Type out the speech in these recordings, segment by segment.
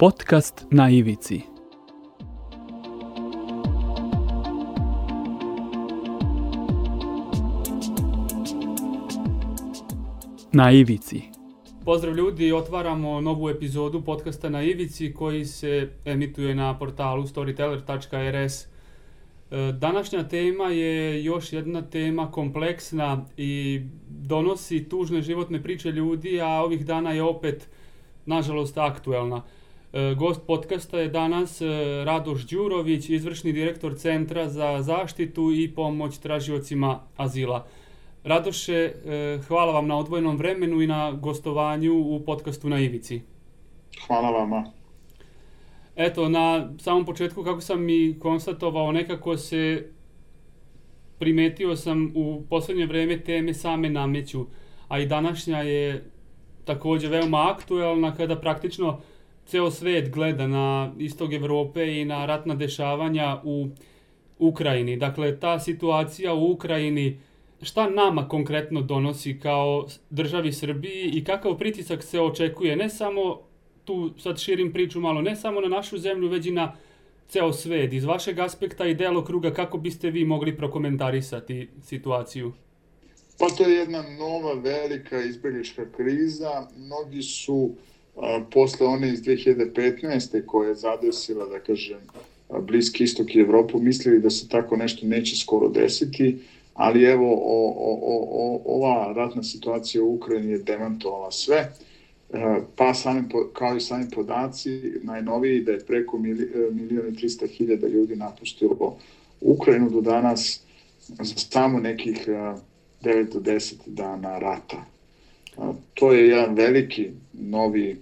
Podcast na ivici. Na ivici. Pozdrav ljudi, otvaramo novu epizodu podcasta na Ivici koji se emituje na portalu storyteller.rs. E, Današnja tema je još jedna tema kompleksna i donosi tužne životne priče ljudi, a ovih dana je opet, nažalost, aktuelna. E, Gost podcasta je danas e, Radoš Đurović, izvršni direktor Centra za zaštitu i pomoć tražiocima azila. Radoše, e, hvala vam na odvojenom vremenu i na gostovanju u podcastu na Ivici. Hvala vama. Eto, na samom početku, kako sam i konstatovao, nekako se primetio sam u poslednje vreme teme same nameću, a i današnja je takođe veoma aktuelna kada praktično ceo svet gleda na istog Evrope i na ratna dešavanja u Ukrajini. Dakle, ta situacija u Ukrajini, šta nama konkretno donosi kao državi Srbiji i kakav pritisak se očekuje, ne samo, tu sad širim priču malo, ne samo na našu zemlju, već i na ceo svet. Iz vašeg aspekta i delokruga, kako biste vi mogli prokomentarisati situaciju? Pa to je jedna nova velika izbjeglička kriza. Mnogi su posle one iz 2015. koja je zadesila, da kažem, Bliski istok i Evropu, mislili da se tako nešto neće skoro desiti, ali evo o, o, o, ova ratna situacija u Ukrajini je demantovala sve. E, pa sami, kao i sami podaci, najnoviji da je preko milijon i 300 hiljada ljudi napustilo Ukrajinu do danas za samo nekih 9 do 10 dana rata. To je jedan veliki novi,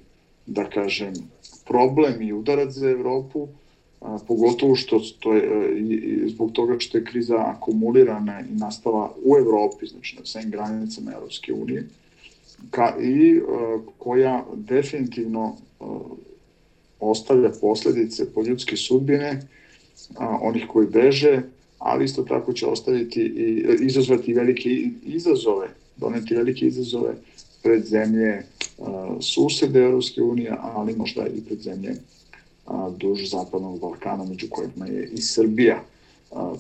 da kažem, problem i udarac za Evropu, a, pogotovo što to je, i, zbog toga što je kriza akumulirana i nastala u Evropi, znači na svim granicama Evropske unije, ka, i a, koja definitivno a, ostavlja posledice po ljudske sudbine a, onih koji beže, ali isto tako će ostaviti i izazvati velike izazove, doneti velike izazove pred zemlje susede Evropske unije, ali možda i pred zemlje duž zapadnog Balkana, među kojima je i Srbija.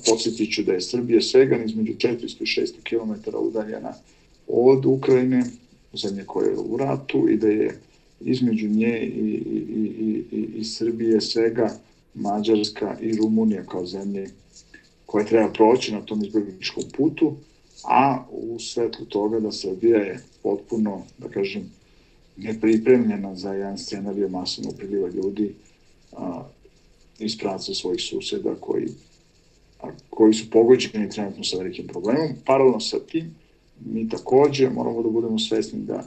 Podsjetit ću da je Srbija svega između 400 i 600 km udaljena od Ukrajine, zemlje koja je u ratu i da je između nje i, i, i, i, i Srbije svega Mađarska i Rumunija kao zemlje koje treba proći na tom izbjegličkom putu, a u svetlu toga da Srbija je potpuno, da kažem, nepripremljena za jedan scenarij masovnog priliva ljudi a, iz praca svojih suseda koji, a, koji su pogođeni trenutno sa velikim problemom. Paralelno sa tim, mi takođe moramo da budemo svesni da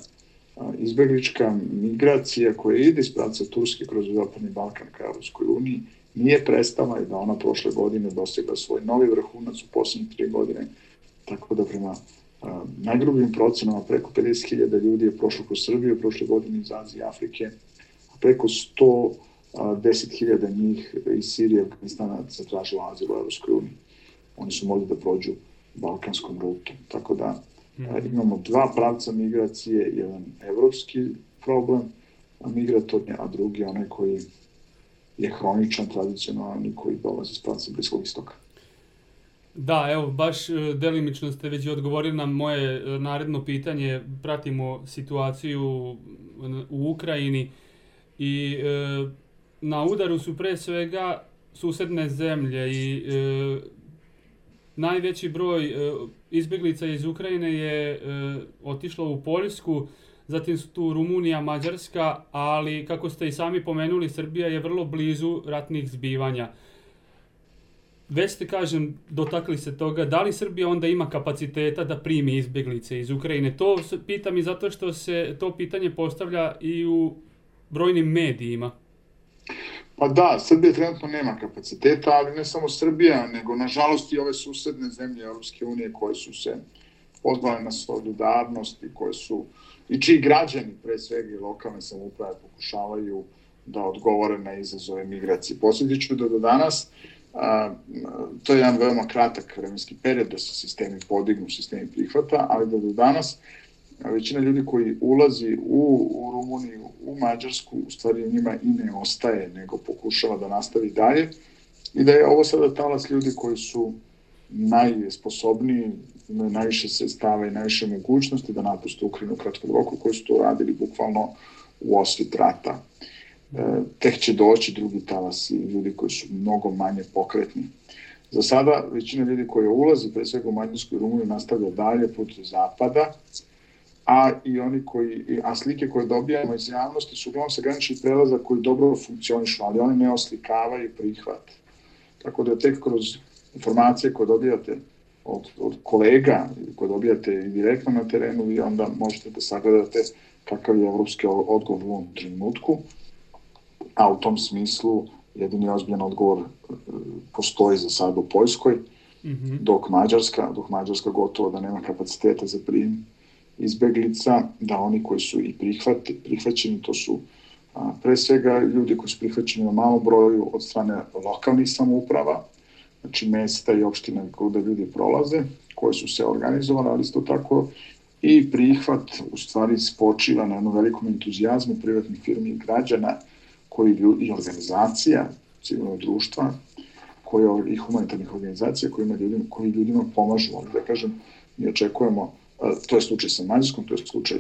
a, izbeglička migracija koja ide iz praca Turske kroz Zapadni Balkan ka Evropskoj uniji nije prestala i da ona prošle godine dostigla svoj novi vrhunac u poslednje tri godine, tako da prema najgrubim procenama preko 50.000 ljudi je prošlo kroz Srbiju prošle godine iz Azije i Afrike, a preko 100 10.000 njih iz Sirije i Afganistana zatražilo azil u Evropskoj uniji. Oni su mogli da prođu balkanskom rutom. Tako da -hmm. imamo dva pravca migracije, jedan evropski problem migratorni, a drugi onaj koji je hroničan, tradicionalni, koji dolazi s pravca Bliskog istoka. Da, evo, baš e, delimično ste već odgovorili na moje e, naredno pitanje. Pratimo situaciju u Ukrajini i e, na udaru su pre svega susedne zemlje i e, najveći broj e, izbjeglica iz Ukrajine je e, otišlo u Poljsku, zatim su tu Rumunija, Mađarska, ali kako ste i sami pomenuli, Srbija je vrlo blizu ratnih zbivanja. Već ste, kažem, dotakli se toga, da li Srbija onda ima kapaciteta da primi izbjeglice iz Ukrajine? To pitam i zato što se to pitanje postavlja i u brojnim medijima. Pa da, Srbija trenutno nema kapaciteta, ali ne samo Srbija, nego nažalost i ove susedne zemlje Europske unije koje su se pozvale na solidarnost i koje su, i čiji građani, pre svega i lokalne samouprave, pokušavaju da odgovore na izazove migracije. Posjetit ću da do danas, a, to je jedan veoma kratak vremenski period da se sistemi podignu, sistemi prihvata, ali da do danas većina ljudi koji ulazi u, u Rumuniju, u Mađarsku, u stvari njima i ne ostaje, nego pokušava da nastavi dalje i da je ovo sada talas ljudi koji su najsposobniji, imaju najviše sredstava i najviše mogućnosti da napuste Ukrajinu u kratkom roku, koji su to radili bukvalno u osvit rata. E, tek će doći drugi talas i ljudi koji su mnogo manje pokretni. Za sada većina ljudi koji ulazi, pre svega u Mađarsku i Rumuniju, nastavlja dalje put zapada, a i oni koji, a slike koje dobijamo iz javnosti su uglavnom sa graničnih prelaza koji dobro funkcionišu, ali oni ne oslikavaju prihvat. Tako da tek kroz informacije koje dobijate od, od kolega, koje dobijate i direktno na terenu, vi onda možete da sagledate kakav je evropski odgovor u ovom trenutku, a u tom smislu jedini ozbiljan odgovor e, postoji za sad u Poljskoj, mm -hmm. dok Mađarska, dok Mađarska gotovo da nema kapaciteta za prijim izbeglica, da oni koji su i prihvati, prihvaćeni, to su a, pre svega ljudi koji su prihvaćeni na malom broju od strane lokalnih samouprava, znači mesta i opština gde ljudi prolaze, koje su se organizovane, ali isto tako i prihvat u stvari spočiva na jednom velikom entuzijazmu privatnih firmi i građana koji ljudi, i organizacija civilnog društva koje, i humanitarnih organizacija kojima ljudima, koji ljudima pomažu. Ovdje da kažem, mi očekujemo, to je slučaj sa Mađarskom, to je slučaj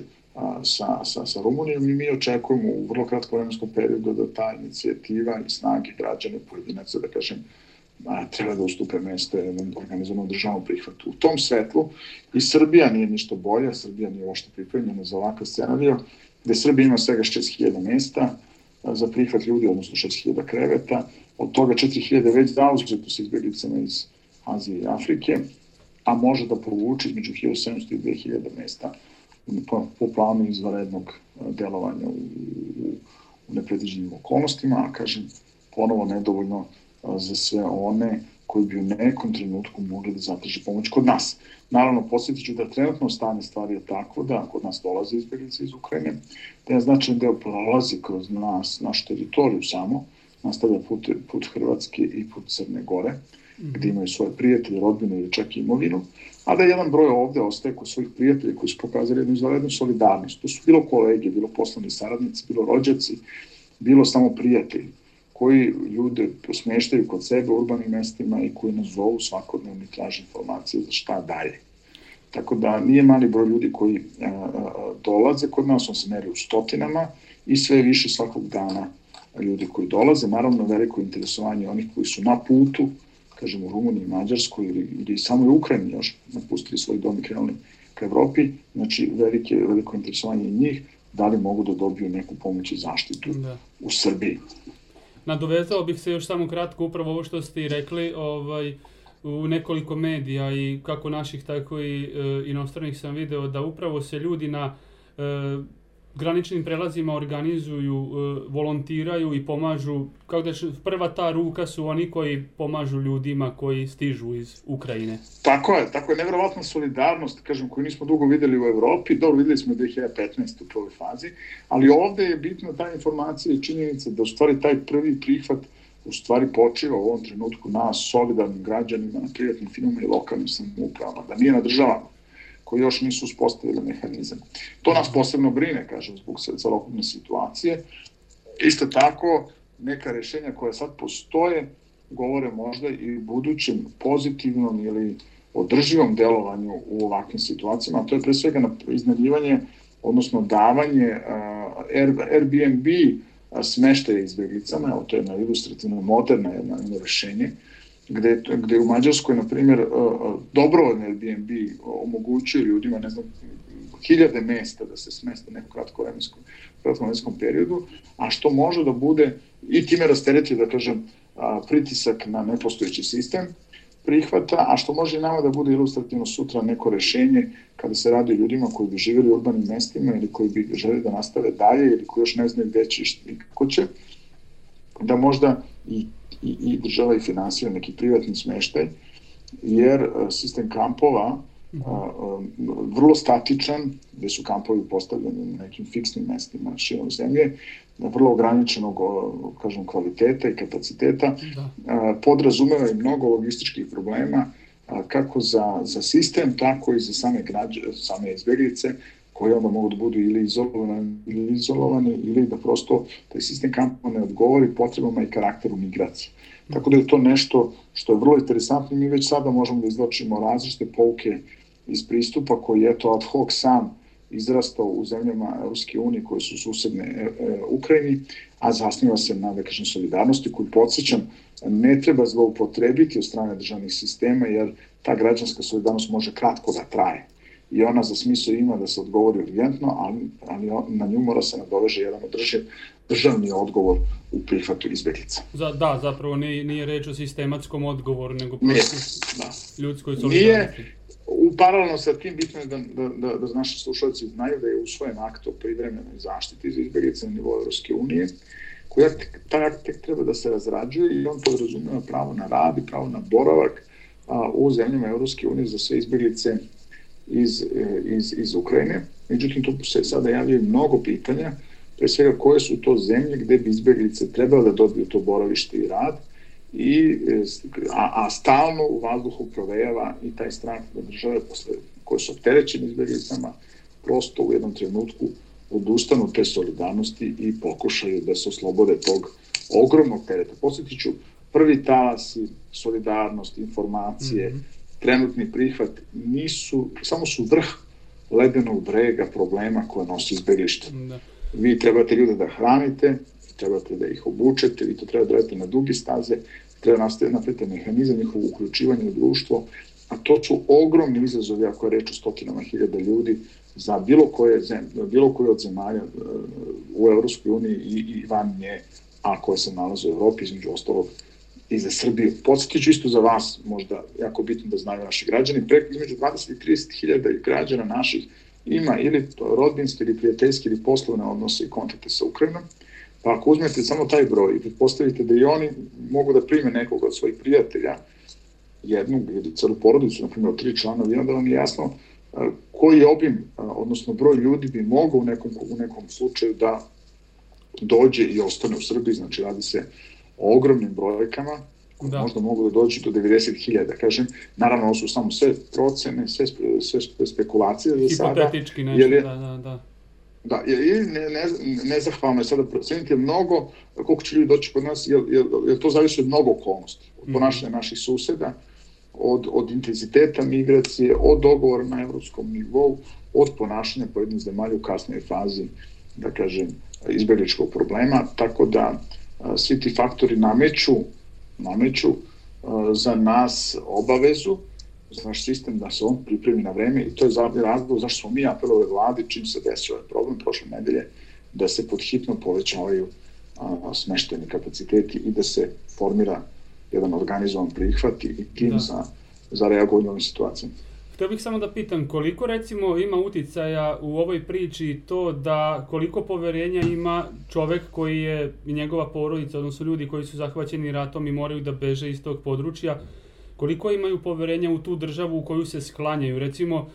sa, sa, sa Rumunijom i mi očekujemo u vrlo kratkom vremenskom periodu da ta inicijativa i snage građane pojedinaca, da kažem, a, treba da ustupe mesto jednom organizovanom državnom prihvatu. U tom svetlu i Srbija nije ništa bolja, Srbija nije ošto pripremljena za ovakav scenario, gde Srbija ima svega 6000 mesta za prihvat ljudi, odnosno 6000 kreveta, od toga 4000 već zauzeto sa izbjeglicama iz Azije i Afrike, a može da povuče između 1700 i 2000 mesta po, po planu izvarednog delovanja u, u, u nepredviđenim okolnostima, a kažem, ponovo nedovoljno za sve one koji bi u nekom trenutku mogli da zatraže pomoć kod nas. Naravno, posjetit ću da trenutno stane stvari je tako da kod nas dolaze izbjeglice iz Ukrajine, da je značajan deo prolazi kroz nas, našu teritoriju samo, nastavlja put, put Hrvatske i put Crne Gore, mm. gde imaju svoje prijatelje, rodbine ili čak imovinu, a da jedan broj ovde ostaje kod svojih prijatelja koji su pokazali jednu izvanrednu solidarnost. To su bilo kolege, bilo poslani saradnici, bilo rođaci, bilo samo prijatelji koji ljude posmeštaju kod sebe u urbanim mestima i koji nas zovu svakodnevno i traže informacije za šta dalje. Tako da nije mali broj ljudi koji a, a, dolaze kod nas, on se meri u stotinama i sve više svakog dana ljudi koji dolaze. Naravno, veliko interesovanje onih koji su na putu, kažemo u Rumuniji, Mađarskoj ili, ili samo u Ukrajini još napustili svoj dom i krenuli ka Evropi. Znači, velike, veliko interesovanje njih da li mogu da dobiju neku pomoć i zaštitu da. u Srbiji. Nadovezao bih se još samo kratko upravo ovo što ste i rekli, ovaj, u nekoliko medija i kako naših tako i e, inostranih sam video da upravo se ljudi na e, graničnim prelazima organizuju, e, volontiraju i pomažu, kao da prva ta ruka su oni koji pomažu ljudima koji stižu iz Ukrajine. Tako je, tako je, nevjerovatna solidarnost, kažem, koju nismo dugo videli u Evropi, dobro videli smo 2015. u prvoj fazi, ali ovde je bitna ta informacija i činjenica da u stvari taj prvi prihvat u stvari počiva u ovom trenutku na solidarnim građanima, na privatnim firmama i lokalnim samoupravama, da nije na državama koji još nisu uspostavili mehanizam. To nas posebno brine, kažem, zbog celokupne situacije. Isto tako, neka rešenja koja sad postoje govore možda i budućem pozitivnom ili održivom delovanju u ovakvim situacijama, a to je pre svega na iznajmljivanje, odnosno davanje Airbnb smeštaja izbjeglicama, evo to je jedna ilustrativno moderna jedna, jedno rešenje, gde, gde u Mađarskoj, na primjer, e, e, dobrovoljno Airbnb omogućuje ljudima, ne znam, hiljade mesta da se smeste nekom kratko vremenskom periodu, a što može da bude i time rastereti, da kažem, pritisak na nepostojeći sistem prihvata, a što može i nama da bude ilustrativno sutra neko rešenje kada se radi o ljudima koji bi živjeli u urbanim mestima ili koji bi želi da nastave dalje ili koji još ne znaju gde će i kako će, da možda i i, i država i finansira neki privatni smeštaj, jer e, sistem kampova mhm. a, a, vrlo statičan, gde su kampovi postavljeni na nekim fiksnim mestima širom zemlje, vrlo ograničenog kažem, kvaliteta i kapaciteta, da. podrazumeva i mnogo logističkih problema, a, kako za, za sistem, tako i za same, građe, same izbjeglice, koji onda mogu da budu ili izolovani, ili izolovani ili da prosto taj sistem kampova ne odgovori potrebama i karakteru migracije. Tako da je to nešto što je vrlo interesantno i mi već sada možemo da izločimo različite pouke iz pristupa koji je to ad hoc sam izrastao u zemljama Europske unije koje su susedne e, e, Ukrajini, a zasniva se na, da kažem, solidarnosti koju podsjećam ne treba zloupotrebiti od strane državnih sistema jer ta građanska solidarnost može kratko da traje i ona za smisao ima da se odgovori urgentno, ali, ali na nju mora se nadoveže jedan održiv državni odgovor u prihvatu izbjeglica. Za, da, zapravo nije, nije reč o sistematskom odgovoru, nego prosto da. ljudskoj solidarnosti. Nije, u paralelno sa tim bitno je da, da, da, da naši slušalci znaju da je usvojen akt o privremenoj zaštiti za izbjeglice na nivou Europske unije, koja taj akt tek treba da se razrađuje i on podrazumeva pravo na rad i pravo na boravak a, u zemljama Europske unije za sve izbjeglice iz, e, iz, iz Ukrajine. Međutim, tu se sada javljaju mnogo pitanja, pre svega koje su to zemlje gde bi izbjeglice trebalo da dobiju to boravište i rad, i, e, a, a stalno u vazduhu provejava i taj strah da države posle, koje su opterećene izbjeglicama prosto u jednom trenutku odustanu te solidarnosti i pokušaju da se oslobode tog ogromnog tereta. Posjetiću, prvi talasi, solidarnost, informacije, mm -hmm trenutni prihvat nisu, samo su vrh ledenog brega problema koje nosi izbeglište. Da. Vi trebate ljude da hranite, trebate da ih obučete, vi to treba da radite na dugi staze, treba nastaviti napraviti mehanizam njihovo uključivanje u društvo, a to su ogromni izazovi ako je reč o stotinama hiljada ljudi za bilo koje, zemlje, bilo koje od zemalja uh, u Evropskoj uniji i, i van nje, a koje se nalaze u Evropi, između ostalog i za Srbiju. Podsjetiću isto za vas, možda jako bitno da znaju naši građani, preko između 20 i 30 hiljada građana naših ima ili rodbinske ili prijateljske ili poslovne odnose i kontakte sa Ukrajinom, pa ako uzmete samo taj broj i pretpostavite da i oni mogu da prime nekog od svojih prijatelja, jednu ili celu porodicu, na primjer tri članovi, onda vam je jasno koji obim, odnosno broj ljudi bi mogao u nekom, u nekom slučaju da dođe i ostane u Srbiji, znači radi se o ogromnim brojkama, da. možda mogu da dođu do 90.000, da kažem. Naravno, ovo su samo sve procene, sve, sve spekulacije za sada. Hipotetički nešto, je, da, da, da. Da, i ne, ne, nezahvalno je sada proceniti, mnogo, koliko će ljudi doći kod nas, jer, jer, jer to zavisi od mnogo okolnosti, od mhm. ponašanja mm. naših suseda, od, od intenziteta migracije, od dogovora na evropskom nivou, od ponašanja pojedinih zemalja u kasnoj fazi, da kažem, izbjegličkog problema, tako da svi ti faktori nameću, nameću za nas obavezu, za naš sistem da se on pripremi na vreme i to je zadnji razlog zašto smo mi apelove vladi čim se desio ovaj problem prošle nedelje da se podhitno povećavaju smešteni kapaciteti i da se formira jedan organizovan prihvat i tim da. za, za reagovanje u ovim situacijama. Htio bih samo da pitam koliko recimo ima uticaja u ovoj priči to da koliko poverenja ima čovek koji je i njegova porodica, odnosno ljudi koji su zahvaćeni ratom i moraju da beže iz tog područja, koliko imaju poverenja u tu državu u koju se sklanjaju, recimo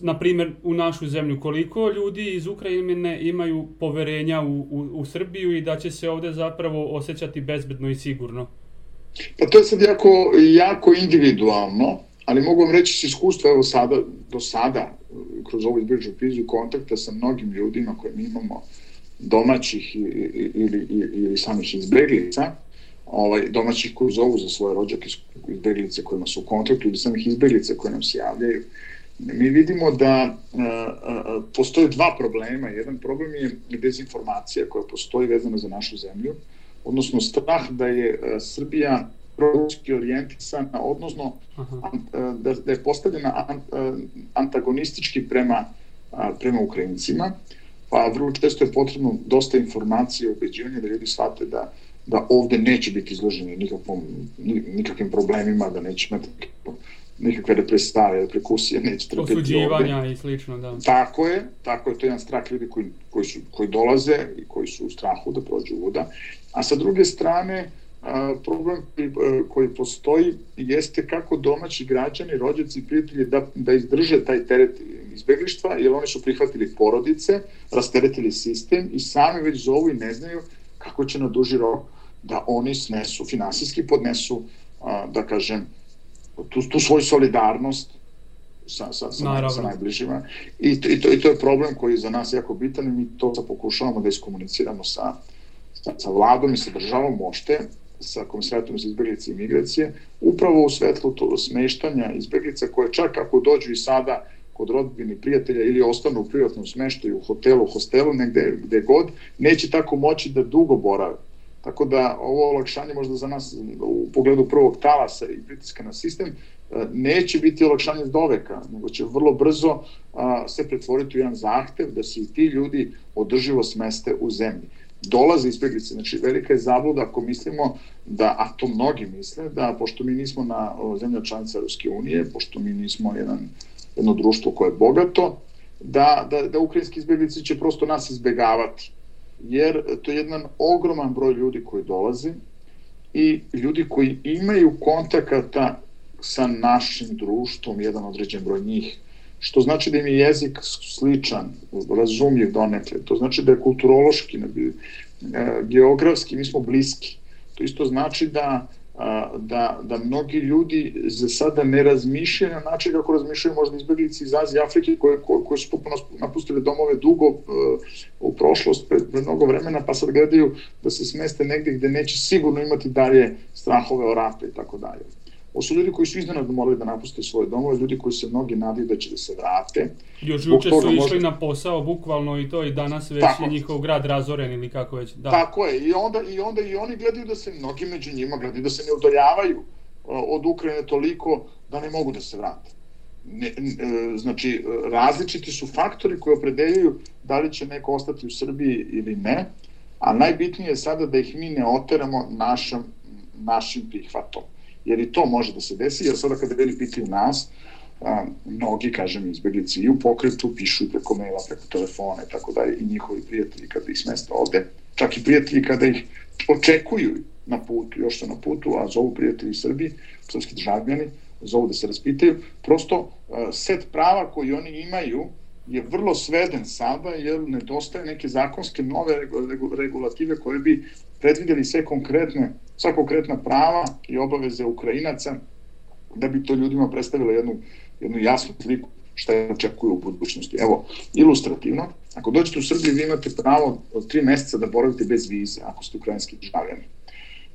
na primjer u našu zemlju, koliko ljudi iz Ukrajine imaju poverenja u, u, u Srbiju i da će se ovde zapravo osjećati bezbedno i sigurno? Pa to je sad jako, jako individualno ali mogu vam reći s iskustva, evo sada, do sada, kroz ovu izbježu krizu, kontakta sa mnogim ljudima koje mi imamo domaćih ili, ili, ili samih izbeglica, ovaj, domaćih koji zovu za svoje rođake izbeglice kojima su u kontaktu ili samih izbeglica koje nam se javljaju, mi vidimo da a, a, postoje dva problema. Jedan problem je dezinformacija koja postoji vezana za našu zemlju, odnosno strah da je a, Srbija proruski orijentisana, odnosno da, da je postavljena antagonistički prema, prema Ukrajincima, pa vrlo često je potrebno dosta informacije, ubeđivanja da ljudi shvate da, da ovde neće biti izloženi nikakvom, nikakvim problemima, da neće imati nikakve represave, reprekusije, neće trpeti Osuđivanja ovde. i slično, da. Tako je, tako je, to je jedan strah ljudi koji, koji, su, koji dolaze i koji su u strahu da prođu voda. A sa druge strane, problem koji postoji jeste kako domaći građani, rođaci i prijatelji da, da izdrže taj teret izbeglištva, jer oni su prihvatili porodice, rasteretili sistem i sami već zovu i ne znaju kako će na duži rok da oni snesu, finansijski podnesu, da kažem, tu, tu svoju solidarnost sa, sa, sa, sa najbližima. I to, i, to, I to je problem koji je za nas jako bitan i mi to pokušavamo da iskomuniciramo sa, sa, sa vladom i sa državom mošte, sa komisarijatom za izbjeglice i migracije, upravo u svetlu to smeštanja izbjeglica koje čak ako dođu i sada kod rodbini prijatelja ili ostanu u privatnom smeštaju, u hotelu, hostelu, negde gde god, neće tako moći da dugo borave. Tako da ovo olakšanje možda za nas u pogledu prvog talasa i pritiska na sistem e, neće biti olakšanje do veka, nego će vrlo brzo se pretvoriti u jedan zahtev da se i ti ljudi održivo smeste u zemlji. Dolaze izbjeglice, znači velika je zabluda ako mislimo da, a to mnogi misle, da pošto mi nismo na zemlja članica Ruske unije, pošto mi nismo jedan, jedno društvo koje je bogato, da, da, da ukrajinski izbjeglice će prosto nas izbegavati jer to je jedan ogroman broj ljudi koji dolaze i ljudi koji imaju kontakata sa našim društvom, jedan određen broj njih, što znači da im je jezik sličan, razumljiv donekle, to znači da je kulturološki, e, geografski, mi smo bliski. To isto znači da da, da mnogi ljudi za sada ne razmišljaju na način kako razmišljaju možda izbjeglici iz Azije Afrike koje, koje, koje su popuno napustili domove dugo uh, u prošlost, pred, pred mnogo vremena, pa sad gledaju da se smeste negde gde neće sigurno imati dalje strahove o ratu i tako dalje. Ovo su ljudi koji su iznenadno morali da napuste svoje domove, ljudi koji se mnogi nadaju da će da se vrate. Još juče su išli možda... na posao, bukvalno i to, i danas već tako. je njihov grad razoren ili kako već. Da. Tako je, i onda, i onda i oni gledaju da se, mnogi među njima gledaju da se ne udoljavaju od Ukrajine toliko da ne mogu da se vrate. Ne, ne, znači, različiti su faktori koji opredeljuju da li će neko ostati u Srbiji ili ne, a najbitnije je sada da ih mi ne oteramo našom, našim prihvatom jer i to može da se desi, jer sada kada veli pitaju nas, a, mnogi, kažem, izbjeglici i u pokretu pišu preko maila, preko telefona i tako dalje, i njihovi prijatelji kada ih smesta ovde, čak i prijatelji kada ih očekuju na putu, još su na putu, a zovu prijatelji Srbiji, srpski državljani, zovu da se raspitaju, prosto set prava koji oni imaju je vrlo sveden sada, jer nedostaje neke zakonske nove regulative koje bi predvideli sve konkretne, sva konkretna prava i obaveze Ukrajinaca da bi to ljudima predstavilo jednu, jednu jasnu sliku šta je očekuju u budućnosti. Evo, ilustrativno, ako dođete u Srbiju, vi imate pravo od tri meseca da boravite bez vize, ako ste ukrajinski državljani.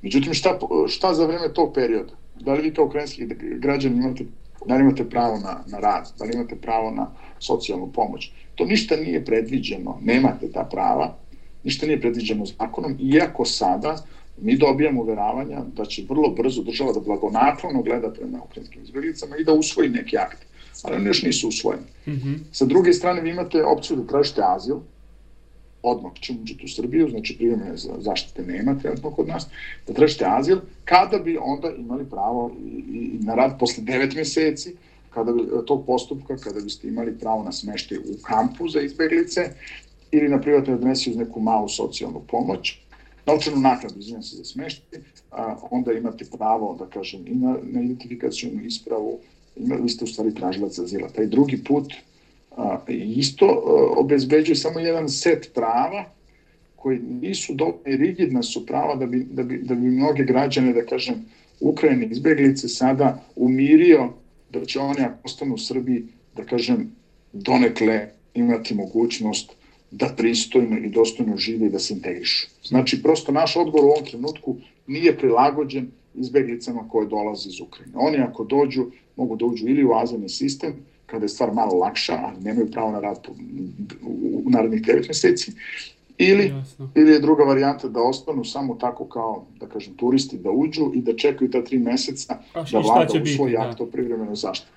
Međutim, šta, šta za vreme tog perioda? Da li vi kao ukrajinski građani imate, da li imate pravo na, na rad, da li imate pravo na socijalnu pomoć? To ništa nije predviđeno, nemate ta prava, ništa nije predviđeno zakonom, iako sada mi dobijamo uveravanja da će vrlo brzo država da blagonaklono gleda prema ukrajinskim izbjeglicama i da usvoji neki akt, ali oni još nisu usvojeni. Mm -hmm. Sa druge strane, vi imate opciju da tražite azil, odmah čim uđete u Srbiju, znači privremene zaštite nema trenutno kod nas, da tražite azil, kada bi onda imali pravo i, i na rad posle 9 meseci, kada bi, tog postupka, kada biste imali pravo na smeštaj u kampu za izbeglice ili na privatnoj adresi uz neku malu socijalnu pomoć, novčanu nakladu, izvijem se za a, onda imate pravo, da kažem, i na, na identifikacijonu ispravu, imali ste u stvari tražilac azila. Taj drugi put a, isto a, obezbeđuje samo jedan set prava koji nisu dovoljno rigidna su prava da bi, da bi, da bi mnoge građane, da kažem, Ukrajine izbeglice sada umirio da će oni ako ostanu u Srbiji, da kažem, donekle imati mogućnost da pristojno i dostojno žive i da se integrišu. Znači, prosto naš odgovor u ovom trenutku nije prilagođen izbeglicama koje dolaze iz Ukrajine. Oni ako dođu, mogu da uđu ili u azilni sistem, kada je stvar malo lakša, ali nemaju pravo na rad u narednih 9 meseci, ili, Jasno. ili je druga varijanta da ostanu samo tako kao, da kažem, turisti da uđu i da čekaju ta tri meseca A, da vlada u svoj akt da. o privremenoj zaštiti.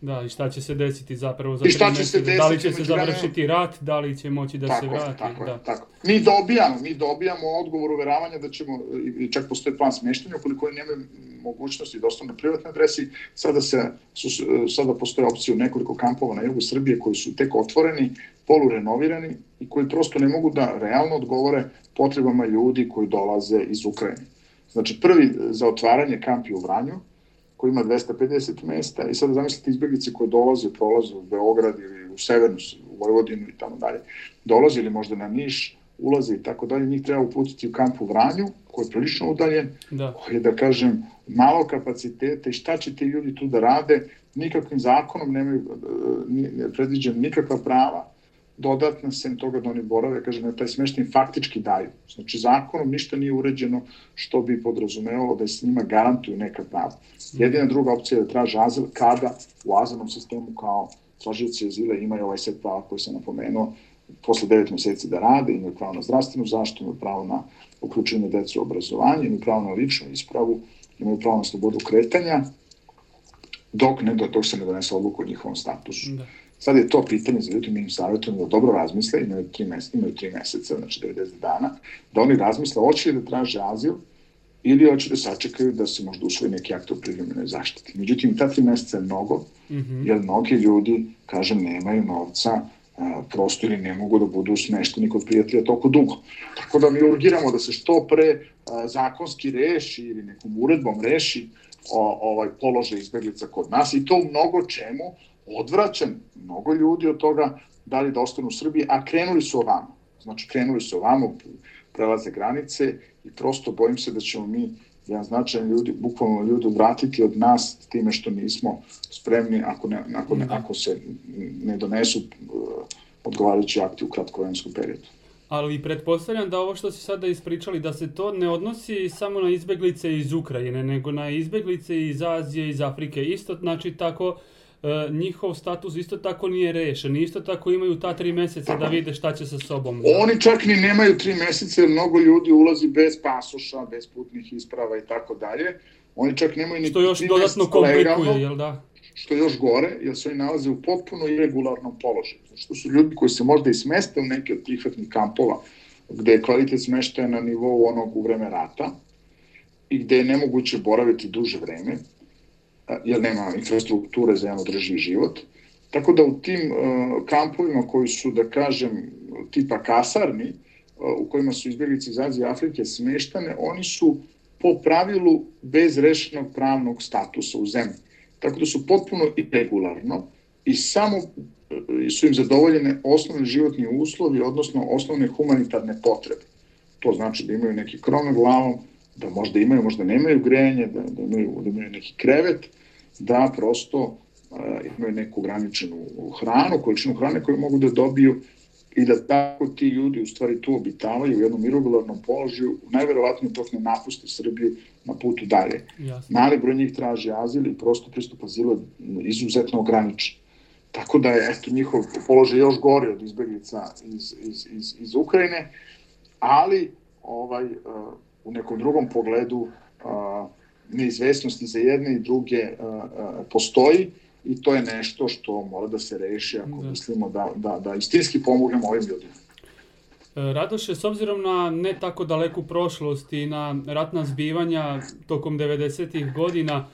Da, i šta će se desiti zapravo za tri meseca? Da li će se završiti rat, da li će moći da tako, se vrati? Tako da. tako. Mi dobijamo, mi dobijamo odgovor uveravanja da ćemo, i čak postoje plan smještanja, ukoliko nemaju mogućnosti da ostanu na privatnoj adresi, sada, se, su, sada postoje opcije u nekoliko kampova na jugu Srbije koji su tek otvoreni, polurenovirani i koji prosto ne mogu da realno odgovore potrebama ljudi koji dolaze iz Ukrajine. Znači, prvi za otvaranje kampi u Vranju, koji ima 250 mesta. I sada zamislite izbjeglice koje dolaze, prolaze u Beograd ili u Severnu, u Vojvodinu i tamo dalje, dolaze ili možda na Niš, ulaze i tako dalje, njih treba uputiti u kampu Vranju, koji je prilično udaljen, da. koji je, da kažem, malo kapacitete i šta će ti ljudi tu da rade, nikakvim zakonom nemaju ne predviđen nikakva prava dodatna sem toga da oni borave, kaže, na taj smeštaj faktički daju. Znači, zakonom ništa nije uređeno što bi podrazumevalo da se njima garantuju neka prava. Jedina druga opcija je da traže azil kada u azilnom sistemu kao tražioci azila imaju ovaj set prava koji sam napomenuo, posle 9 meseci da rade, imaju pravo na zdravstvenu zaštitu, imaju pravo na uključenje deca u obrazovanje, imaju pravo na ličnu ispravu, imaju pravo na slobodu kretanja, dok, ne, dok se ne donese odluku o njihovom statusu. Da. Sad je to pitanje za ljudi, mi im savjetujemo da dobro razmisle, imaju tri, meseca, imaju tri meseca, znači 90 dana, da oni razmisle hoće li da traže azil ili hoće da sačekaju da se možda usvoji neki akt o privremenoj zaštiti. Međutim, ta tri meseca je mnogo, mm -hmm. jer mnogi ljudi, kažem, nemaju novca, prosto ili ne mogu da budu smešteni kod prijatelja toliko dugo. Tako da mi urgiramo da se što pre zakonski reši ili nekom uredbom reši o, ovaj položaj izbeglica kod nas i to u mnogo čemu odvraćan mnogo ljudi od toga da li da ostanu u Srbiji, a krenuli su ovamo. Znači, krenuli su ovamo, prelaze granice i prosto bojim se da ćemo mi jedan značajan ljudi, bukvalno ljudi vratiti od nas time što nismo spremni ako, ne, ako, ne, ako se ne donesu uh, odgovarajući akti u kratkovenskom periodu. Ali pretpostavljam da ovo što si sada ispričali, da se to ne odnosi samo na izbeglice iz Ukrajine, nego na izbeglice iz Azije, iz Afrike. Isto znači tako e, njihov status isto tako nije rešen. Isto tako imaju ta tri meseca da vide šta će sa sobom. Oni čak ni nemaju tri meseca jer mnogo ljudi ulazi bez pasoša, bez putnih isprava i tako dalje. Oni čak nemaju ni Što još dodatno komplikuje, jel da? Što još gore, jer se oni nalaze u potpuno irregularnom položaju. Što su ljudi koji se možda i smeste u neke od prihvatnih kampova, gde je kvalitet smeštaja na nivou onog u vreme rata i gde je nemoguće boraviti duže vreme, jer nema infrastrukture za jedan održivi život. Tako da u tim uh, kampovima koji su, da kažem, tipa kasarni, uh, u kojima su izbjeglice iz Azije i Afrike smeštane, oni su po pravilu bez rešenog pravnog statusa u zemlji. Tako da su potpuno irregularno i samo uh, su im zadovoljene osnovne životni uslovi, odnosno osnovne humanitarne potrebe. To znači da imaju neki krov na glavom, da možda imaju, možda nemaju grejenje, da, da, imaju, da imaju neki krevet, da prosto uh, imaju neku ograničenu hranu, količinu hrane koju mogu da dobiju i da tako ti ljudi u stvari tu obitavaju u jednom irregularnom položaju, najverovatnije dok ne napuste Srbiju na putu dalje. Jasne. Mali broj njih traži azil i prosto pristup azilu je izuzetno ograničen. Tako da je eto, njihov položaj još gori od izbeglica iz, iz, iz, iz Ukrajine, ali ovaj, uh, u nekom drugom pogledu uh, neizvesnosti za jedne i druge uh, postoji i to je nešto što mora da se reši ako da. mislimo da, da, da istinski pomognemo ovim ljudima. E, Radoše, s obzirom na ne tako daleku prošlost i na ratna zbivanja tokom 90. godina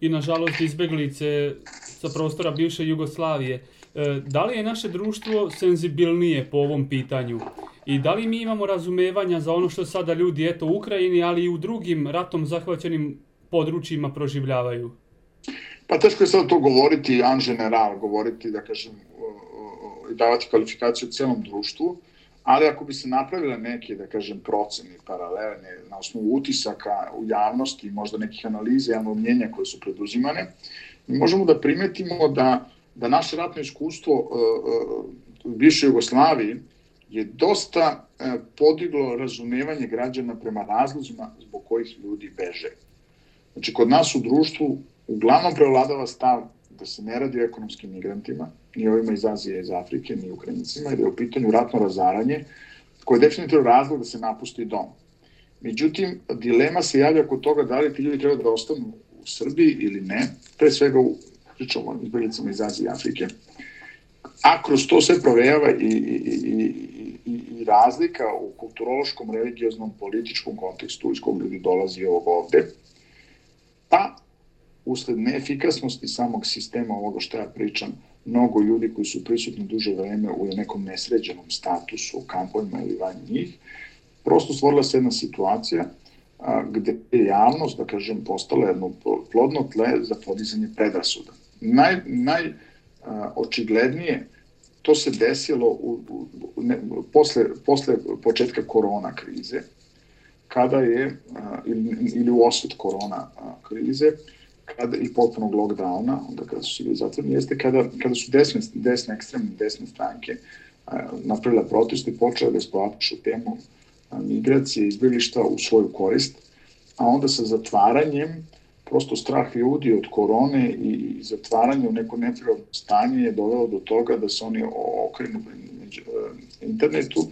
i nažalost izbeglice sa prostora bivše Jugoslavije, e, da li je naše društvo senzibilnije po ovom pitanju? I da li mi imamo razumevanja za ono što sada ljudi eto u Ukrajini, ali i u drugim ratom zahvaćenim područjima proživljavaju? Pa teško je sad to govoriti an general, govoriti, da kažem, i davati kvalifikaciju celom društvu, ali ako bi se napravile neke, da kažem, procene paralelne na osnovu utisaka u javnosti, možda nekih analize javnog mnjenja koje su preduzimane, mi možemo da primetimo da, da naše ratno iskustvo uh, u bivšoj Jugoslaviji je dosta uh, podiglo razumevanje građana prema razlozima zbog kojih ljudi beže. Znači, kod nas u društvu uglavnom prevladava stav da se ne radi o ekonomskim migrantima, ni ovima iz Azije, iz Afrike, ni Ukrajincima, da je u pitanju ratno razaranje, koje je definitivno razlog da se napusti dom. Međutim, dilema se javlja kod toga da li ti ljudi treba da ostanu u Srbiji ili ne, pre svega u pričamo o izbjeglicama iz Azije i Afrike. A kroz to sve provejava i, i, i, i, i razlika u kulturološkom, religioznom, političkom kontekstu iz kog ljudi dolazi ovog ovde, pa usled neefikasnosti samog sistema ovoga što ja pričam, mnogo ljudi koji su prisutni duže vreme u nekom nesređenom statusu u kampovima ili van njih, prosto stvorila se jedna situacija a, gde je javnost, da kažem, postala jedno plodno tle za podizanje predrasuda. Naj, naj a, očiglednije to se desilo u, u, ne, posle, posle početka korona krize, kada je, a, ili, ili u osvet korona a, krize, kada, i potpunog lockdowna, onda kada su bili zatvoreni, jeste kada, kada su desne, desne, ekstremne desne stranke napravila protest i počela da eksploatišu temu migracije i izbjeglišta u svoju korist, a onda sa zatvaranjem prosto strah ljudi od korone i zatvaranje u neko neprirodno stanje je dovelo do toga da se oni okrenu internetu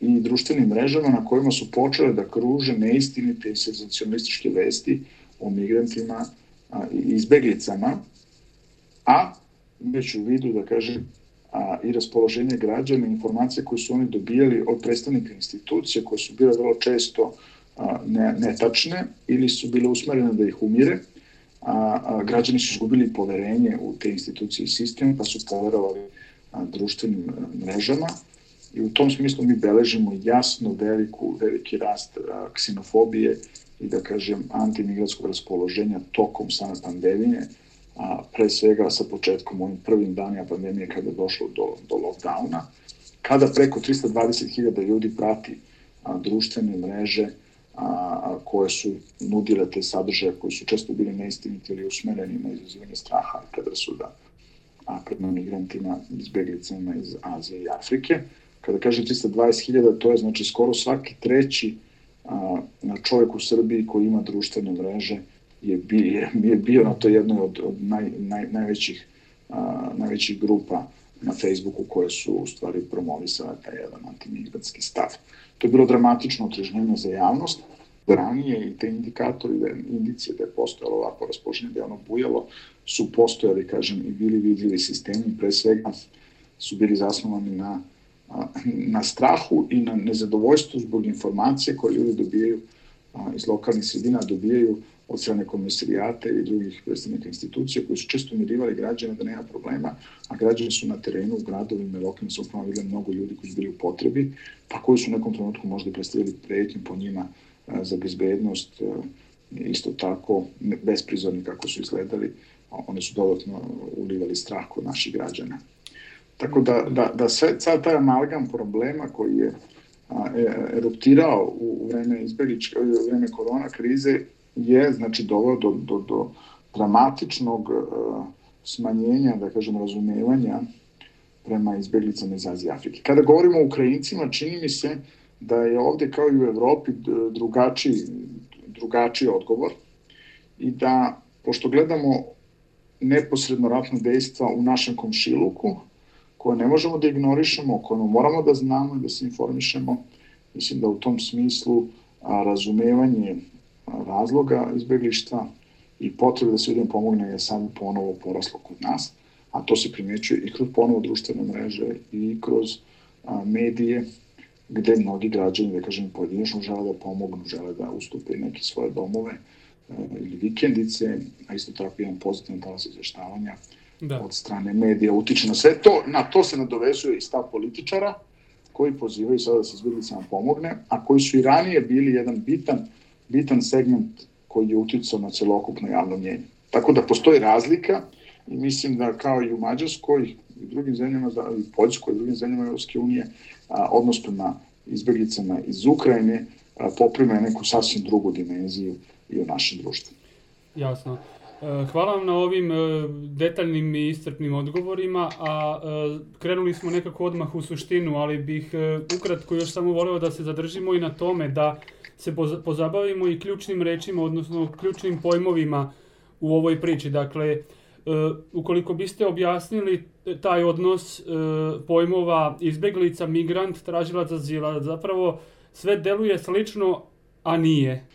i društvenim mrežama na kojima su počele da kruže neistinite i senzacionalističke vesti o migrantima izbeglicama, a imajući u vidu, da kažem, a, i raspoloženje građana, informacije koje su oni dobijali od predstavnika institucije, koje su bile vrlo često a, ne, netačne ili su bile usmerene da ih umire, a, a građani su izgubili poverenje u te institucije i sistem, pa su poverovali a, društvenim mrežama. I u tom smislu mi beležimo jasno veliku, veliki rast a, ksenofobije i da kažem antimigratskog raspoloženja tokom same pandemije, a, pre svega sa početkom ovim prvim danima pandemije kada je došlo do, do lockdowna, kada preko 320.000 ljudi prati a, društvene mreže a, a, koje su nudile te sadržaje koji su često bili neistiniti ili usmereni na izazivanje straha i predrasuda a prema migrantima, izbjeglicama iz Azije i Afrike. Kada kažem 320.000, to je znači skoro svaki treći a, čovjek u Srbiji koji ima društvene mreže je, bio, je bio na to jednoj od, od naj, naj, najvećih, a, najvećih grupa na Facebooku koje su u stvari promovisale taj jedan antimigratski stav. To je bilo dramatično otrežnjenje za javnost, ranije i te indikatori, da indicije da je postojalo ovako raspoloženje, da je ono bujalo, su postojali, kažem, i bili vidljivi sistemi, pre svega su bili zasnovani na, na strahu i na nezadovoljstvu zbog informacije koje ljudi dobijaju iz lokalnih sredina, dobijaju od strane komisarijata i drugih predstavnika institucija koji su često umirivali građane da nema problema, a građani su na terenu, u gradovima i lokalnim samoupravama videli mnogo ljudi koji su bili u potrebi, pa koji su u nekom trenutku možda predstavili pretnju po njima za bezbednost, isto tako besprizorni kako su izgledali, oni su dodatno ulivali strah kod naših građana. Tako da, da, da sve, sad taj amalgam problema koji je e, eruptirao u vreme izbegličke, u vreme korona krize je znači doveo do, do, do dramatičnog uh, smanjenja, da kažem, razumevanja prema izbeglicama iz Azije Afrike. Kada govorimo o Ukrajincima, čini mi se da je ovde kao i u Evropi drugačiji, drugačiji odgovor i da, pošto gledamo neposredno ratno dejstva u našem komšiluku, koje ne možemo da ignorišemo, koje moramo da znamo i da se informišemo, mislim da u tom smislu a, razumevanje razloga izbeglištva i potrebe da se ljudima pomogne je samo ponovo poraslo kod nas, a to se primjećuje i kroz ponovo društvene mreže i kroz a, medije, gde mnogi građani, da kažem, pojedinačno žele da pomognu, žele da ustupe neke svoje domove a, ili vikendice, a isto tako jedan pozitivan talas izveštavanja da. od strane medija utiče na sve to. Na to se nadovezuje i stav političara, koji pozivaju sada da se izbjeglicama pomogne, a koji su i ranije bili jedan bitan bitan segment koji je uticao na celokupno javno mnjenje. Tako da postoji razlika i mislim da kao i u Mađarskoj i drugim zemljama, i Poljskoj i drugim zemljama Evropske unije, a, odnosno na izbjeglicama iz Ukrajine, a, poprime neku sasvim drugu dimenziju i u našem društvu. Jasno. E, hvala vam na ovim e, detaljnim i iscrpnim odgovorima, a e, krenuli smo nekako odmah u suštinu, ali bih ukratko još samo voleo da se zadržimo i na tome da se pozabavimo i ključnim rečima, odnosno ključnim pojmovima u ovoj priči. Dakle, ukoliko biste objasnili taj odnos pojmova izbeglica, migrant, tražilac azila, zapravo sve deluje slično, a nije.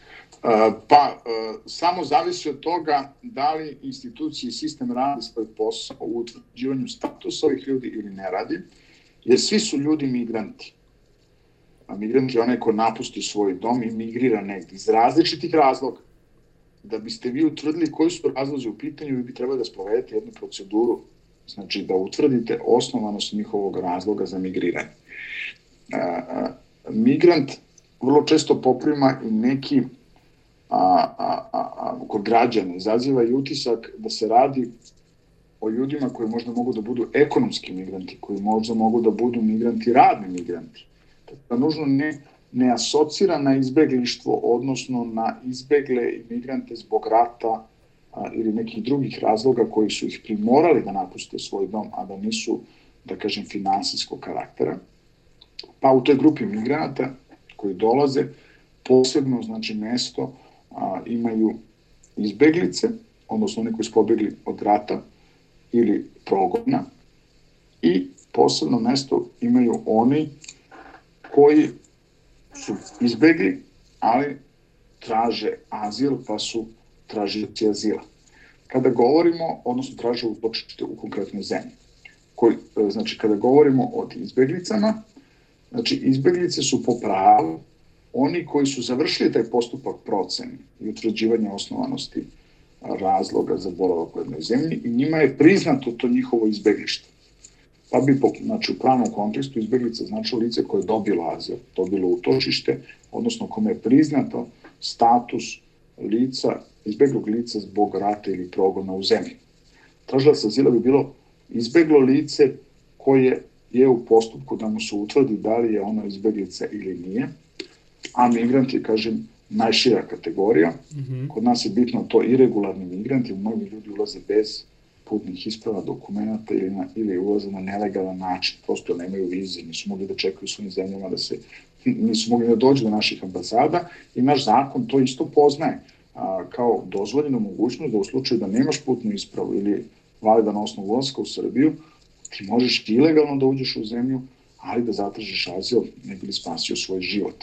Pa, samo zavisi od toga da li institucije i sistem radi svoj posao u utvrđivanju statusa ovih ljudi ili ne radi, jer svi su ljudi migranti. A migrant je onaj ko napusti svoj dom i migrira negdje iz različitih razloga. Da biste vi utvrdili koji su razlozi u pitanju, vi bi trebali da sprovedete jednu proceduru, znači da utvrdite osnovanost njihovog razloga za migriranje. A, migrant vrlo često poprima i neki a, a, a, a, kod građana izaziva i utisak da se radi o ljudima koji možda mogu da budu ekonomski migranti, koji možda mogu da budu migranti, radni migranti. Da nužno ne, ne asocira na izbeglištvo, odnosno na izbegle imigrante zbog rata a, ili nekih drugih razloga koji su ih primorali da napuste svoj dom, a da nisu, da kažem, finansijskog karaktera. Pa u toj grupi migranata koji dolaze, posebno, znači, mesto a, imaju izbeglice, odnosno oni koji su pobegli od rata ili progona, i posebno mesto imaju oni koji su izbegli, ali traže azil, pa su tražioci azila. Kada govorimo, odnosno traže utočište u konkretnoj zemlji, koji, znači kada govorimo o izbeglicama, znači izbeglice su po pravu oni koji su završili taj postupak procene i utvrđivanja osnovanosti razloga za boravak u jednoj zemlji i njima je priznato to njihovo izbeglište. Pa bi, znači, u pravnom kontekstu izbeglica znači lice koje je dobilo azil, dobilo utočište, odnosno kome je priznato status lica, izbeglog lica zbog rata ili progona u zemlji. Tražilac azila bi bilo izbeglo lice koje je u postupku da mu se utvrdi da li je ono izbeglica ili nije, a migrant je, kažem, najšira kategorija. Mm -hmm. Kod nas je bitno to irregularni migranti, mnogi ljudi ulaze bez putnih isprava, dokumenta ili, na, ili ulaze na nelegalan način, prosto nemaju vize, nisu mogli da čekaju svojim zemljama da se, nisu mogli da dođu do naših ambasada i naš zakon to isto poznaje a, kao dozvoljenu mogućnost da u slučaju da nemaš putnu ispravu ili validan osnov ulazka u Srbiju, ti možeš ilegalno da uđeš u zemlju, ali da zatražiš azil ne bi li spasio svoj život.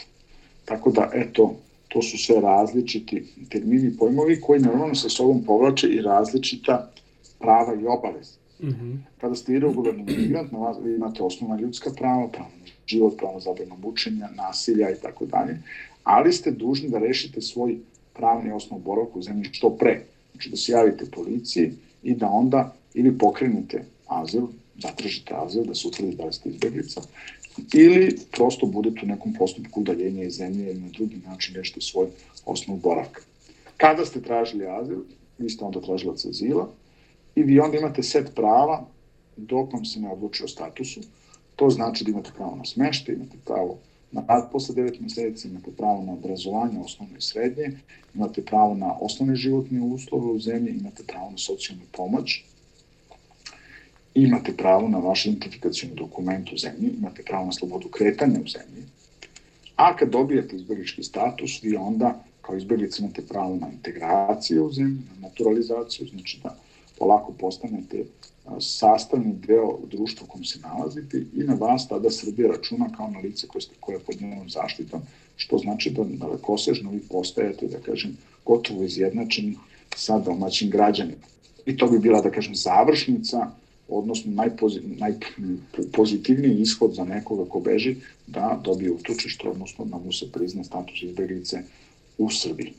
Tako da, eto, to su sve različiti termini i pojmovi koji normalno sa sobom povlače i različita prava i obaveze. Mm -hmm. Kada ste irregularni migrant, na vas, vi imate osnovna ljudska prava, pravo na život, pravo na zabrano mučenja, nasilja i tako dalje, ali ste dužni da rešite svoj pravni osnov boravka u zemlji što pre. Znači da se javite policiji i da onda ili pokrenete azil, zatražite azil, da se utvrdi da li ste izbeglica, ili prosto budete u nekom postupku udaljenja iz zemlje ili na drugi način rešite svoj osnov boravka. Kada ste tražili azil, vi ste onda tražilac azila, i vi onda imate set prava dok vam se ne odluči o statusu. To znači da imate pravo na smeštaj, imate pravo na rad posle 9 meseci, imate pravo na obrazovanje osnovno i srednje, imate pravo na osnovne životne uslove u zemlji, imate pravo na socijalnu pomoć, imate pravo na vaš identifikacijni dokument u zemlji, imate pravo na slobodu kretanja u zemlji, a kad dobijete izbjeglički status, vi onda kao izbjeglica imate pravo na integraciju u zemlji, na naturalizaciju, znači da polako postanete sastavni deo društva u kom se nalazite i na vas tada Srbija računa kao na lice koje, ste, koje je pod njenom zaštitom, što znači da dalekosežno vi postajete, da kažem, gotovo izjednačeni sa domaćim građanima. I to bi bila, da kažem, završnica, odnosno najpozitivniji ishod za nekoga ko beži da dobije utočište, odnosno da mu se prizna status izbeglice u Srbiji.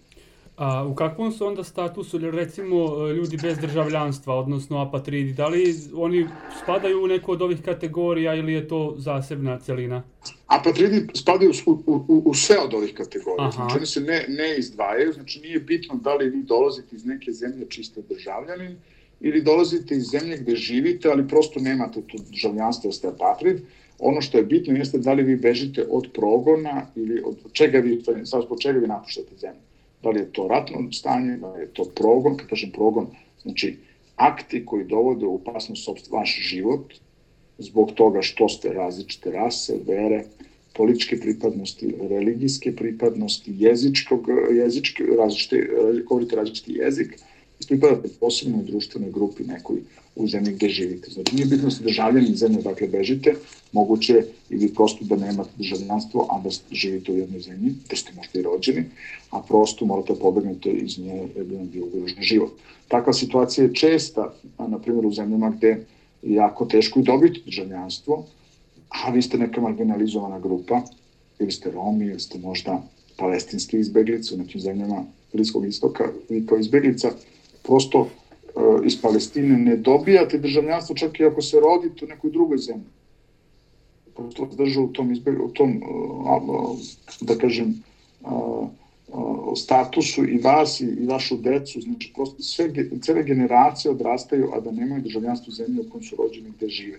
A u kakvom su onda statusu, recimo, ljudi bez državljanstva, odnosno apatridi? Da li oni spadaju u neku od ovih kategorija ili je to zasebna celina? Apatridi spadaju u, u, u sve od ovih kategorija. Aha. Znači, oni se ne, ne izdvajaju, znači nije bitno da li vi dolazite iz neke zemlje čiste državljanin ili dolazite iz zemlje gde živite, ali prosto nemate to državljanstvo, ste apatrid. Ono što je bitno jeste da li vi bežite od progona ili od čega vi, sad zbog čega vi napuštate zemlju da li je to ratno stanje, da li je to progon, kad kažem progon, znači akti koji dovode u opasnost vaš život zbog toga što ste različite rase, vere, političke pripadnosti, religijske pripadnosti, jezičkog, jezičke, različite, govorite različiti jezik, pripadate posebnoj društvenoj grupi nekoj u zemlji gde živite. Znači, nije bitno da ste državljani zemlje dakle bežite, moguće ili prosto da nemate državljanstvo, a da živite u jednoj zemlji, gde ste možda i rođeni, a prosto morate da pobegnete iz nje bi vam bio ugrožen život. Takva situacija je česta, a, na primjer u zemljama gde je jako teško i dobiti državljanstvo, a vi ste neka marginalizovana grupa, ili ste Romi, ili ste možda palestinski izbeglice u nekim zemljama Bliskog istoka, vi kao izbeglica prosto uh, iz Palestine ne dobijate državljanstvo čak i ako se rodite u nekoj drugoj zemlji. Prosto drža u tom, izbeg, u tom uh, da kažem, statusu i vas i, i vašu decu, znači prosto sve, cele generacije odrastaju, a da nemaju državljanstvo zemlje u kojem su rođeni gde žive.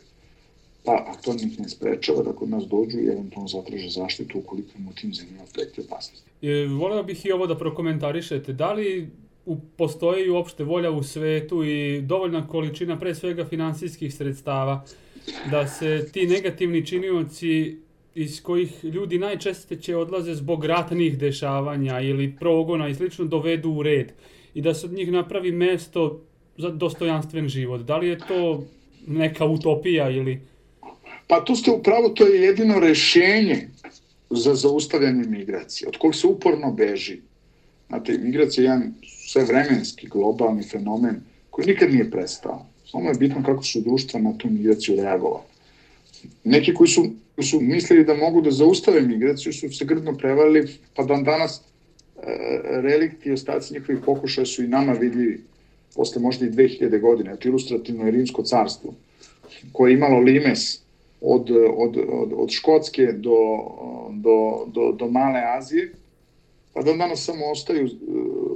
Pa, a to njih ne sprečava da kod nas dođu i eventualno zatraže zaštitu ukoliko im u tim zemljama preti opasnost. E, voleo bih i ovo da prokomentarišete. Da li postoji uopšte volja u svetu i dovoljna količina pre svega finansijskih sredstava da se ti negativni činioci iz kojih ljudi najčešće će odlaze zbog ratnih dešavanja ili progona i slično dovedu u red i da se od njih napravi mesto za dostojanstven život. Da li je to neka utopija ili... Pa tu ste upravo, to je jedino rešenje za zaustavljanje migracije, od kog se uporno beži. Znate, migracija je jedan svevremenski globalni fenomen koji nikad nije prestao. Samo je bitno kako su društva na tu migraciju reagovali. Neki koji su, koji su mislili da mogu da zaustave migraciju su se grdno prevalili, pa dan danas e, relikti i ostaci njihovih pokušaja su i nama vidljivi posle možda i 2000 godine, to ilustrativno je Rimsko carstvo, koje je imalo limes od, od, od, od Škotske do, do, do, do Male Azije, pa da danas samo ostaju uh,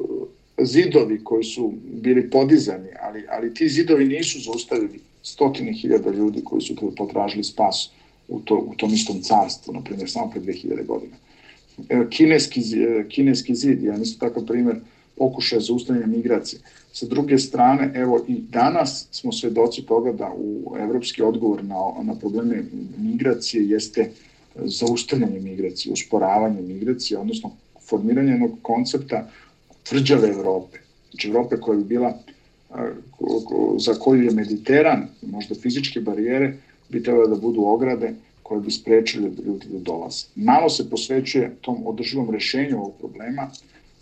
zidovi koji su bili podizani, ali, ali ti zidovi nisu zaustavili stotine hiljada ljudi koji su potražili spas u, to, u tom istom carstvu, na primjer, samo pre 2000 godina. Kineski, kineski zid, ja isto takav primjer, pokušaja zaustavljanja migracije. Sa druge strane, evo i danas smo svedoci toga da u evropski odgovor na, na probleme migracije jeste zaustavljanje migracije, usporavanje migracije, odnosno formiranje jednog koncepta tvrđave Evrope. Znači Evrope koja bi bila za koju je Mediteran, možda fizičke barijere, bi trebalo da budu ograde koje bi sprečile ljudi da dolaze. Malo se posvećuje tom održivom rešenju ovog problema,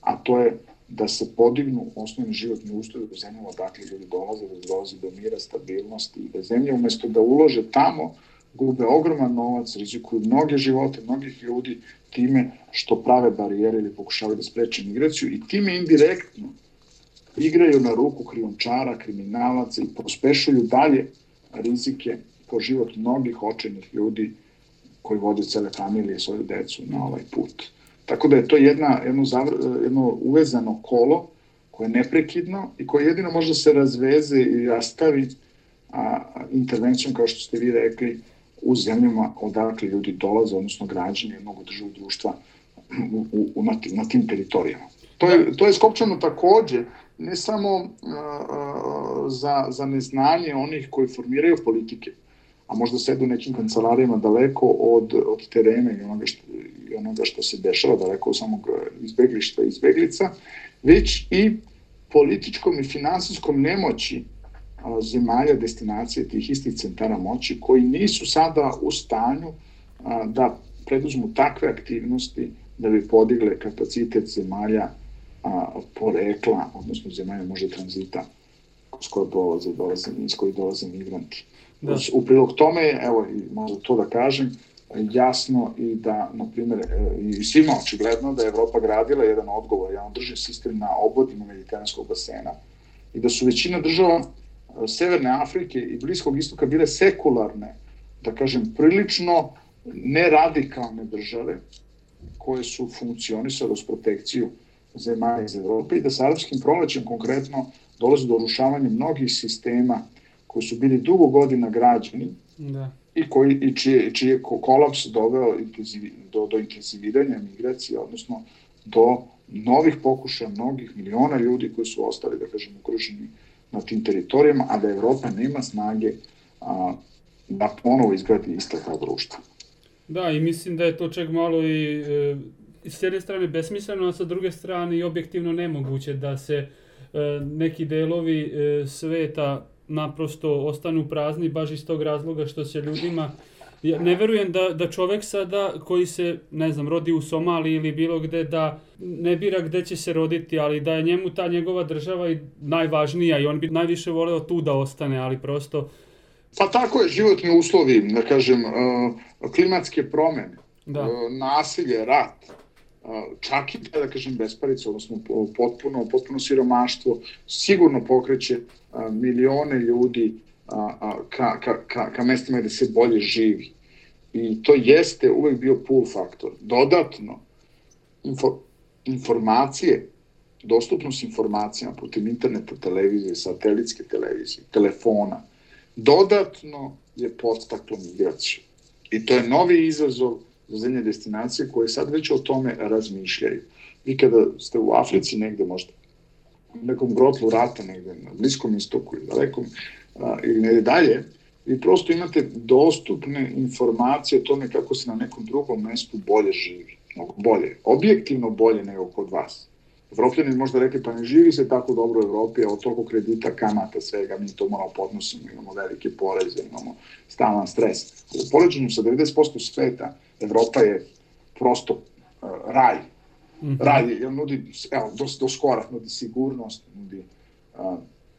a to je da se podignu osnovni životni uslovi u zemljama odakle ljudi dolaze, da dolazi do mira, stabilnosti i da zemlje umesto da ulože tamo, gube ogroman novac, rizikuju mnoge živote, mnogih ljudi time što prave barijere ili pokušavaju da spreče migraciju i time indirektno igraju na ruku krijumčara, kriminalaca i pospešuju dalje rizike po život mnogih očenih ljudi koji vode cele familije i svoju decu na ovaj put. Tako da je to jedna, jedno, zavr, jedno uvezano kolo koje je neprekidno i koje jedino može da se razveze i rastavi a, intervencijom, kao što ste vi rekli, u zemljama odakle ljudi dolaze, odnosno građani jednog državog društva u, u, na, tim, na tim teritorijama. To je, to je skopčano takođe ne samo uh, za, za neznanje onih koji formiraju politike, a možda sedu u nekim kancelarijama daleko od, od terena i onoga što, i onoga što se dešava, daleko od samog izbeglišta i izbeglica, već i političkom i finansijskom nemoći zemalja destinacije tih istih centara moći koji nisu sada u stanju da preduzmu takve aktivnosti da bi podigle kapacitet zemalja porekla, odnosno zemalja može tranzita s koje dolaze, dolaze, iz kojih dolaze migranti. Da. U prilog tome, evo, možda to da kažem, jasno i da, na primjer, e, i svima očigledno da je Evropa gradila jedan odgovor, jedan drži sistem na obodima mediteranskog basena i da su većina država Severne Afrike i Bliskog istoka bile sekularne, da kažem, prilično neradikalne države koje su funkcionisale uz protekciju zemalja iz Evrope i da sa arabskim prolećem konkretno dolazi do urušavanja mnogih sistema koji su bili dugo godina građani da. i, koji, i čije, čije je kolaps doveo do, do intenziviranja migracije, odnosno do novih pokušaja mnogih miliona ljudi koji su ostali, da kažem, ukruženi na tim teritorijama, a da Evropa nema snage a, da ponovo izgradi ista ta društva. Da, i mislim da je to čak malo i e, s jedne strane besmisleno, a sa druge strane i objektivno nemoguće da se e, neki delovi e, sveta naprosto ostanu prazni baš iz tog razloga što se ljudima ja ne verujem da, da čovek sada koji se, ne znam, rodi u Somaliji ili bilo gde, da ne bira gde će se roditi, ali da je njemu ta njegova država i najvažnija i on bi najviše voleo tu da ostane, ali prosto... Pa tako je, životni uslovi, da kažem, uh, klimatske promene, da. Uh, nasilje, rat, uh, čak i da kažem besparica, odnosno potpuno, potpuno siromaštvo, sigurno pokreće milione ljudi ka, ka, ka, ka mestima gde se bolje živi. I to jeste uvek bio pull faktor. Dodatno, info, informacije, dostupnost informacijama putem interneta, televizije, satelitske televizije, telefona, dodatno je podstaklo migraciju. I to je novi izazov za zemlje destinacije koje sad već o tome razmišljaju. Vi kada ste u Africi negde možda nekom grotlu rata negde na Bliskom istoku ili dalekom ili negde dalje, vi prosto imate dostupne informacije o tome kako se na nekom drugom mestu bolje živi. Mnogo bolje. Objektivno bolje nego kod vas. Evropljani možda rekli, pa ne živi se tako dobro u Evropi, a od toliko kredita, kamata, svega, mi to moramo podnosimo, imamo velike poreze, imamo stalan stres. U poređenju sa 90% sveta, Evropa je prosto uh, raj. -hmm. Raj, jer nudi, evo, do, do skora, nudi sigurnost, nudi uh,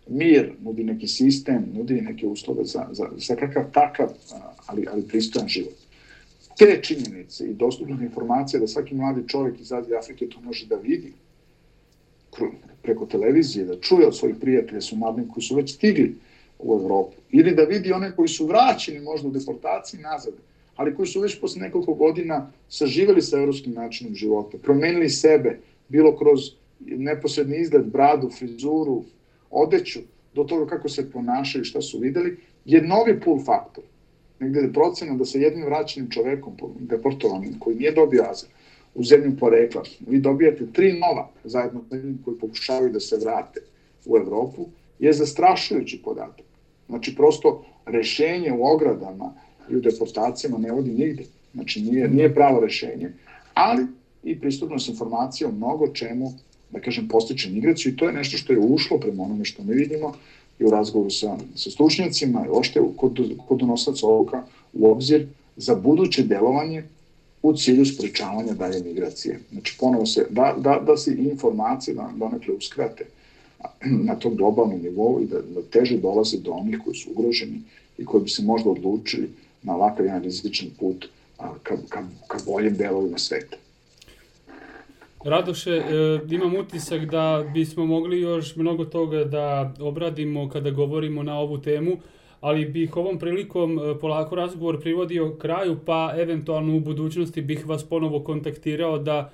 mir, nudi neki sistem, nudi neke uslove za, za, za kakav takav, ali, ali pristojan život. Te činjenice i dostupna informacija da svaki mladi čovjek iz Azije Afrike to može da vidi preko televizije, da čuje od svojih prijatelja su mladini koji su već stigli u Evropu, ili da vidi one koji su vraćeni možda u deportaciji nazad, ali koji su već posle nekoliko godina saživali sa evropskim načinom života, promenili sebe, bilo kroz neposredni izgled, bradu, frizuru, odeću, do toga kako se ponašaju, šta su videli, je novi pull faktor. Negde je procena da sa jednim vraćenim čovekom, deportovanim, koji nije dobio azil, u zemlju porekla, vi dobijate tri nova zajedno sa njim koji pokušavaju da se vrate u Evropu, je zastrašujući podatak. Znači, prosto rešenje u ogradama i u deportacijama ne vodi nigde. Znači, nije, nije pravo rešenje. Ali i pristupnost informacija o mnogo čemu da kažem, postiče migraciju i to je nešto što je ušlo prema onome što mi vidimo i u razgovoru sa, sa stručnjacima i ošte kod, kod donosaca ovoga u obzir za buduće delovanje u cilju sprečavanja dalje migracije. Znači, ponovo se, da, da, da se informacije da, donekle uskrate na tom globalnom nivou i da, da teže dolaze do onih koji su ugroženi i koji bi se možda odlučili na ovakav jedan rizičan put ka, ka, ka boljem delovima sveta. Radoše, e, imam utisak da bismo mogli još mnogo toga da obradimo kada govorimo na ovu temu, ali bih ovom prilikom e, polako razgovor privodio kraju, pa eventualno u budućnosti bih vas ponovo kontaktirao da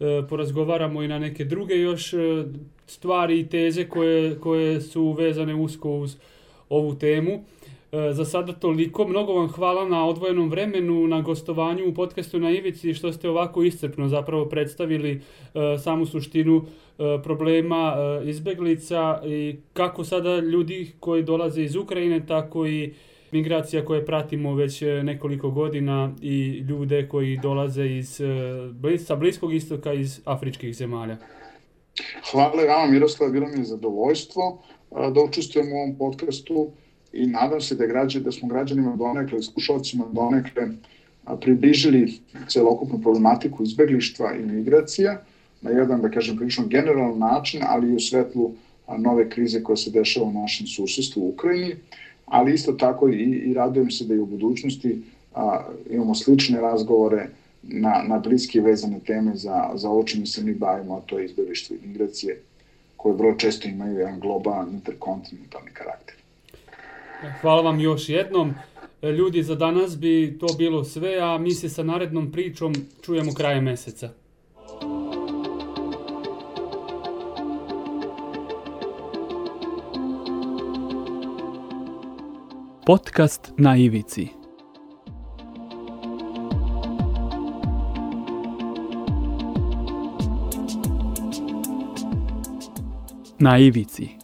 e, porazgovaramo i na neke druge još stvari i teze koje, koje su vezane usko uz ovu temu. E, za sada toliko. Mnogo vam hvala na odvojenom vremenu, na gostovanju u podcastu na Ivici, što ste ovako iscrpno zapravo predstavili e, samu suštinu e, problema izbeglica i kako sada ljudi koji dolaze iz Ukrajine, tako i migracija koje pratimo već nekoliko godina i ljude koji dolaze iz, sa Bliskog istoka iz afričkih zemalja. Hvala vama Miroslav, bilo mi je zadovoljstvo da učestvujem u ovom podcastu i nadam se da, građe, da smo građanima donekle, slušalcima donekle približili celokupnu problematiku izbeglištva i migracija na jedan, da kažem, prilično generalan način, ali i u svetlu nove krize koja se dešava u našem susedstvu u Ukrajini, ali isto tako i, i radujem se da i u budućnosti a, imamo slične razgovore na, na bliske vezane teme za, za ovo se mi bavimo, a to je izbeglištvo i migracije, koje vrlo često imaju jedan globalan interkontinentalni karakter. Hvala vam još jednom. Ljudi, za danas bi to bilo sve, a mi se sa narednom pričom čujemo krajem meseca. Podcast na ivici. Na ivici.